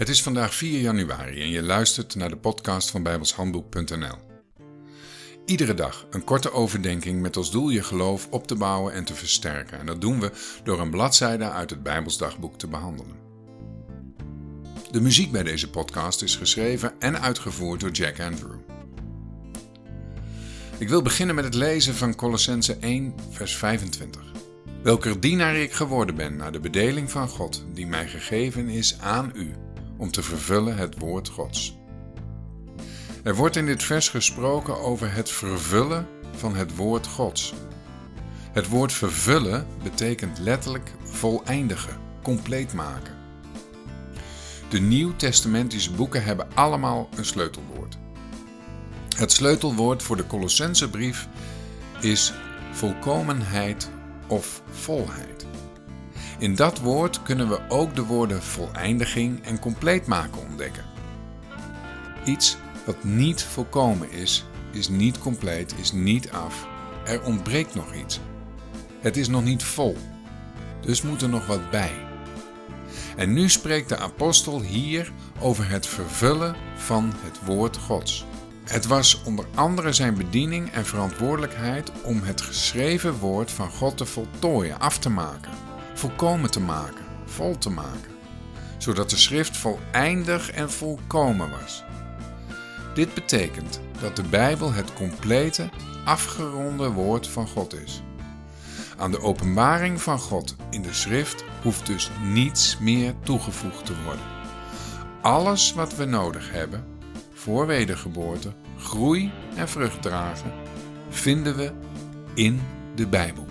Het is vandaag 4 januari en je luistert naar de podcast van bijbelshandboek.nl. Iedere dag een korte overdenking met als doel je geloof op te bouwen en te versterken. En dat doen we door een bladzijde uit het Bijbelsdagboek te behandelen. De muziek bij deze podcast is geschreven en uitgevoerd door Jack Andrew. Ik wil beginnen met het lezen van Colossense 1, vers 25. Welker dienaar ik geworden ben naar de bedeling van God, die mij gegeven is aan u om te vervullen het woord Gods. Er wordt in dit vers gesproken over het vervullen van het woord Gods. Het woord vervullen betekent letterlijk voleindigen, compleet maken. De Nieuw-testamentische boeken hebben allemaal een sleutelwoord. Het sleutelwoord voor de Colossensebrief is volkomenheid of volheid. In dat woord kunnen we ook de woorden voleindiging en compleet maken ontdekken. Iets wat niet volkomen is, is niet compleet, is niet af. Er ontbreekt nog iets. Het is nog niet vol. Dus moet er nog wat bij. En nu spreekt de apostel hier over het vervullen van het woord Gods. Het was onder andere zijn bediening en verantwoordelijkheid om het geschreven woord van God te voltooien, af te maken volkomen te maken, vol te maken, zodat de schrift voleindig en volkomen was. Dit betekent dat de Bijbel het complete, afgeronde woord van God is. Aan de openbaring van God in de schrift hoeft dus niets meer toegevoegd te worden. Alles wat we nodig hebben voor wedergeboorte, groei en vrucht dragen, vinden we in de Bijbel.